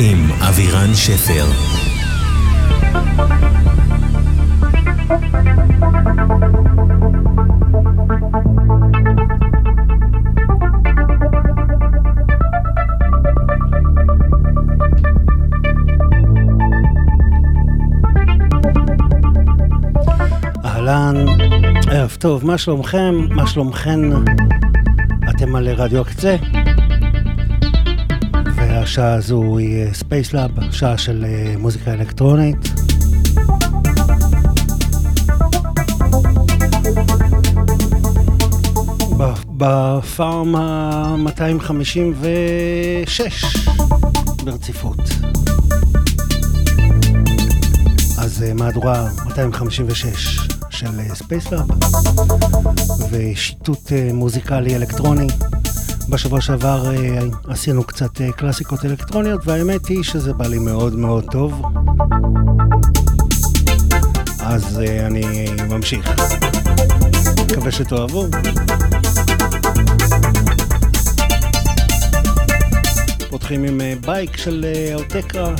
עם אבירן שפר. אהלן, ערב טוב, מה שלומכם? מה שלומכן? אתם על רדיו הקצה, והשעה הזו היא Spacelab, שעה של אה, מוזיקה אלקטרונית. בפעם ה-256 ברציפות. אז אה, מהדורה 256 של Spacelab ושיטוט אה, מוזיקלי אלקטרוני. בשבוע שעבר אה, עשינו קצת אה, קלאסיקות אלקטרוניות והאמת היא שזה בא לי מאוד מאוד טוב. אז אה, אני ממשיך. מקווה שתאהבו. פותחים עם Bike של Autechre.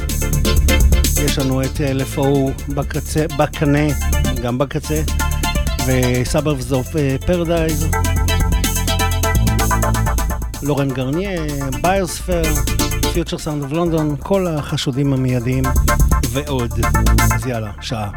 יש לנו את LFO בקצה, בקנה, גם בקצה, ו Sabres of Paradise, Laurent Garnier, Biosphere, Future Sound of London, כל החשודים המיידיים ועוד. אז יאללה, שעה.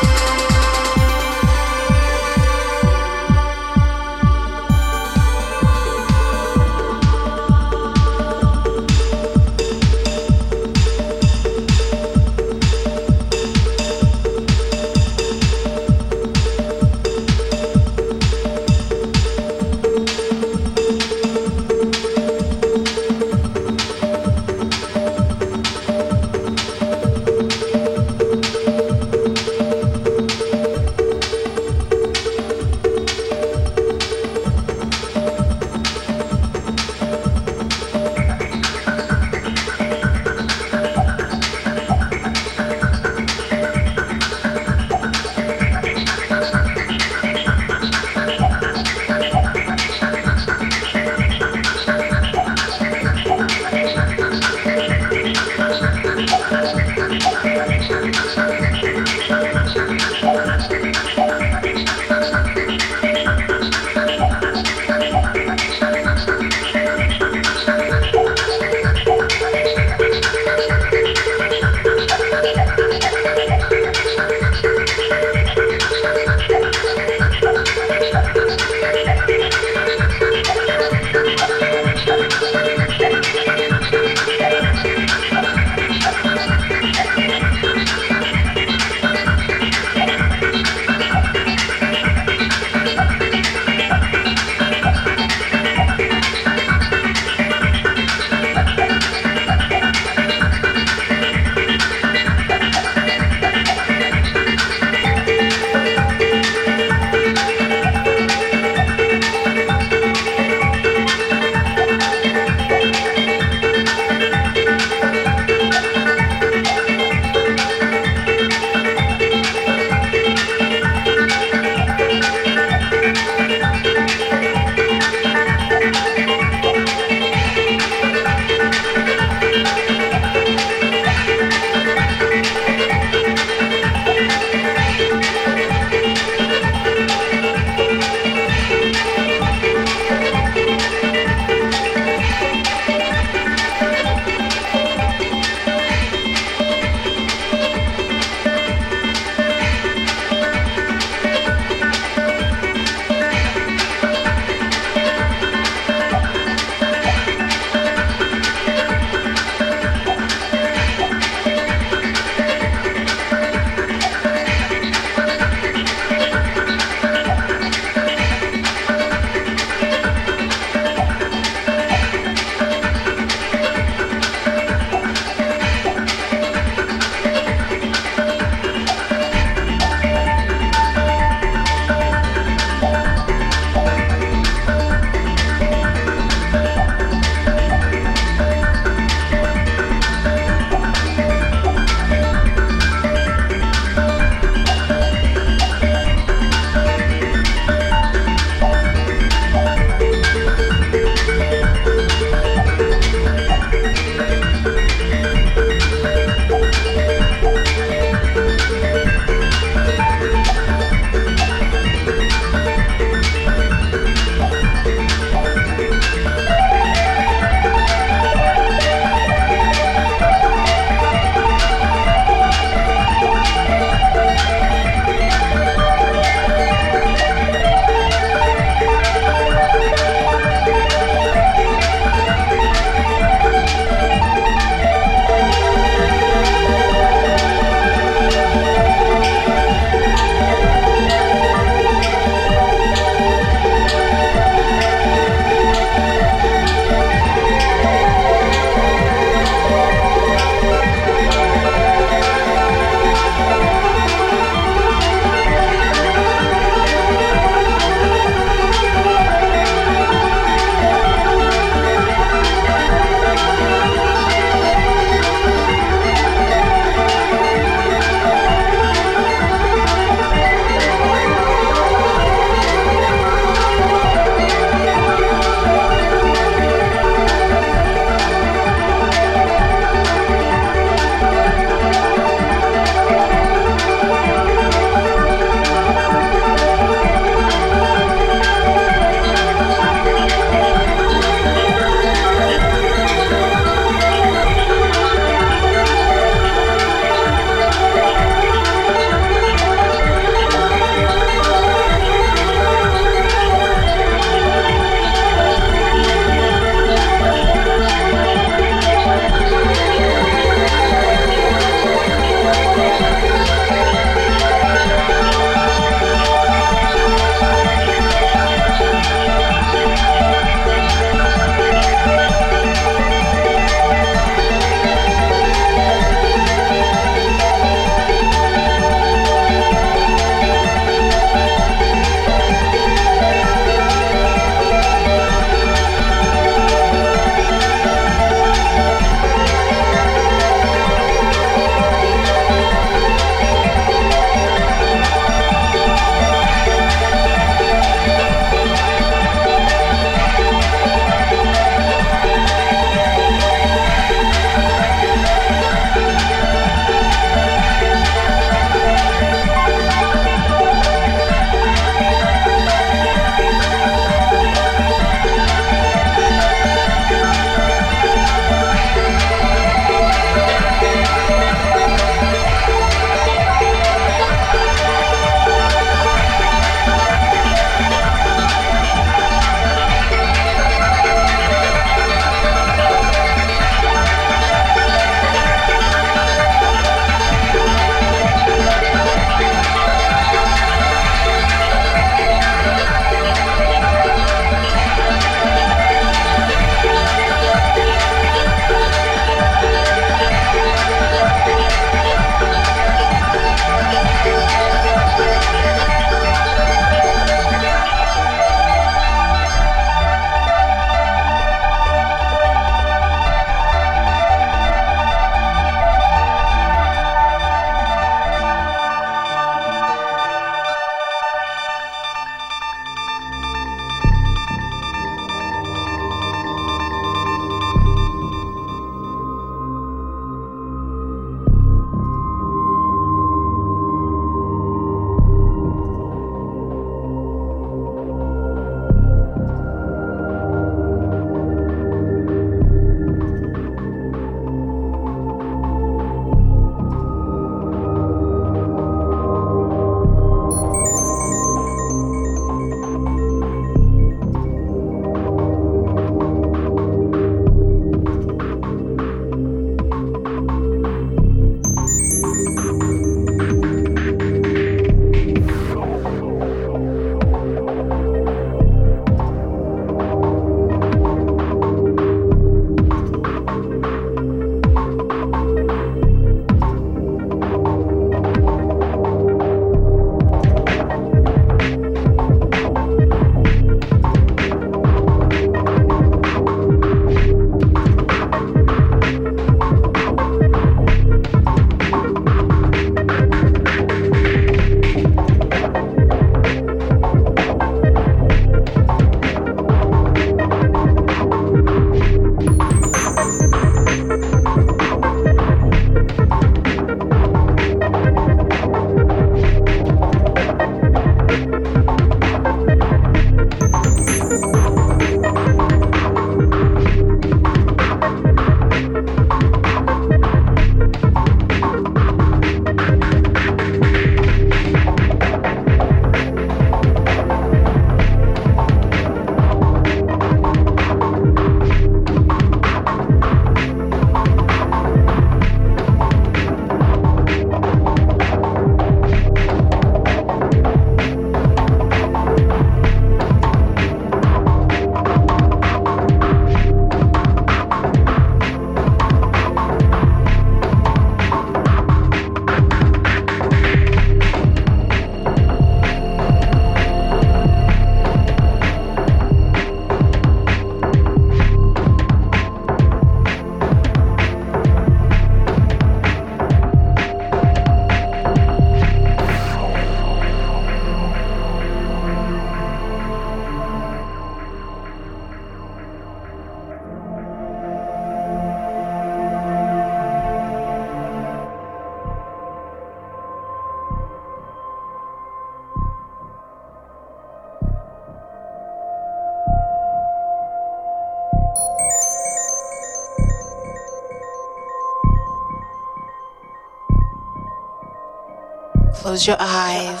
close your eyes.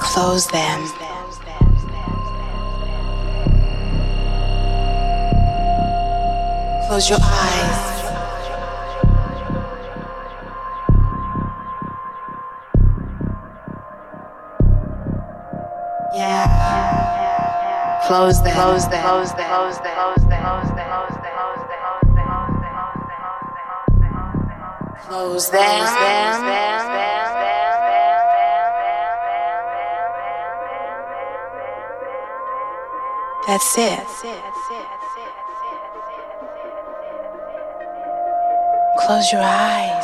Close them. Close your eyes. Yeah. Close them. Close them. Close them. Close them. Close them. them. Them. Them. That's it. Close your eyes.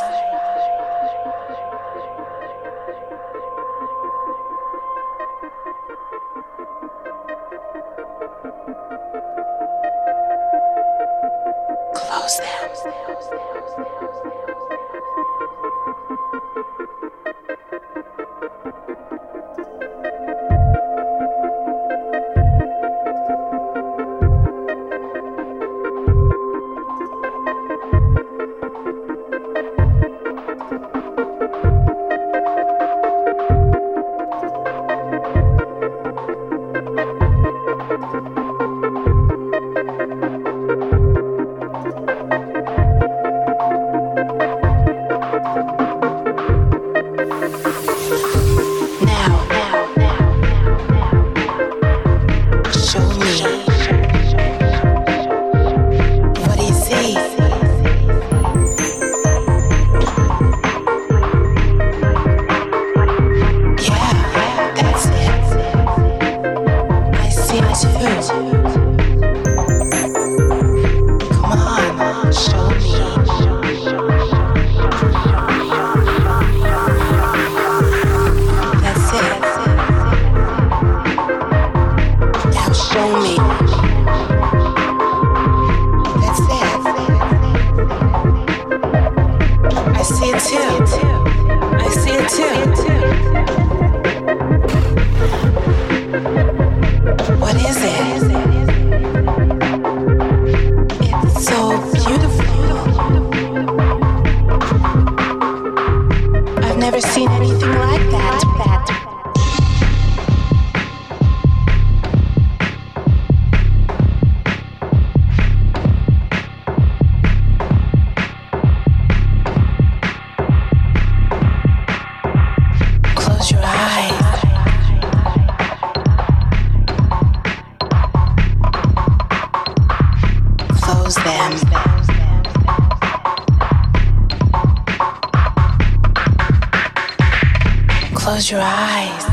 Close your eyes.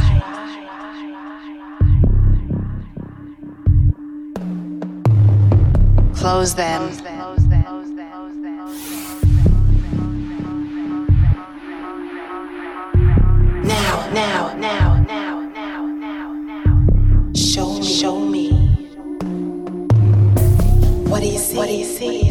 Close them. Now, now, now, now, now, now. Show me, show me. What do you see? What do you see?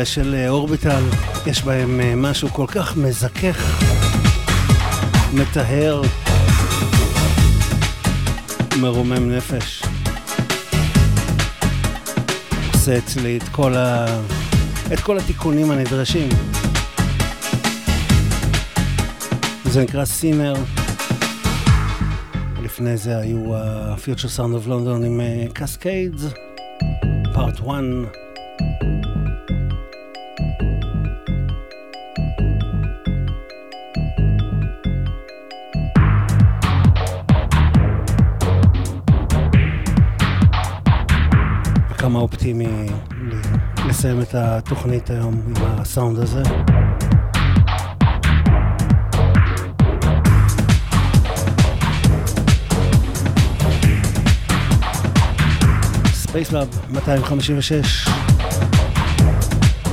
האלה של אה, אורביטל, יש בהם אה, משהו כל כך מזכך, מטהר, מרומם נפש. עושה אצלי את כל, ה... את כל התיקונים הנדרשים. זה נקרא סינר. לפני זה היו ה-Future Sound of London עם Cascades, Part 1. כמה אופטימי לסיים את התוכנית היום עם הסאונד הזה. Spacelab 256,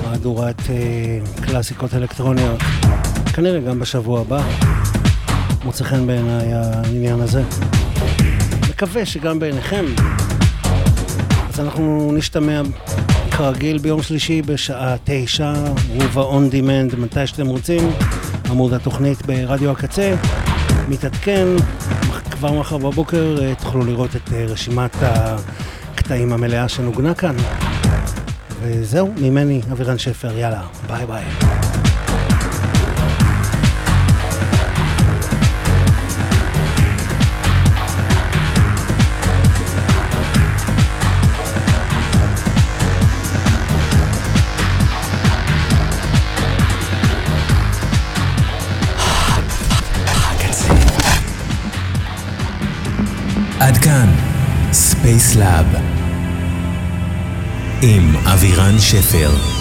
מהדורת uh, קלאסיקות אלקטרוניות, כנראה גם בשבוע הבא. מוצא חן בעיניי העניין הזה. מקווה שגם בעיניכם. אז אנחנו נשתמע כרגיל ביום שלישי בשעה תשע, או ב on demand, מתי שאתם רוצים. עמוד התוכנית ברדיו הקצה, מתעדכן. כבר מחר בבוקר אה, תוכלו לראות את אה, רשימת הקטעים המלאה שנוגנה כאן. וזהו, ממני, אבירן שפר, יאללה, ביי ביי. ספייס לאב. עם אבירן שפר.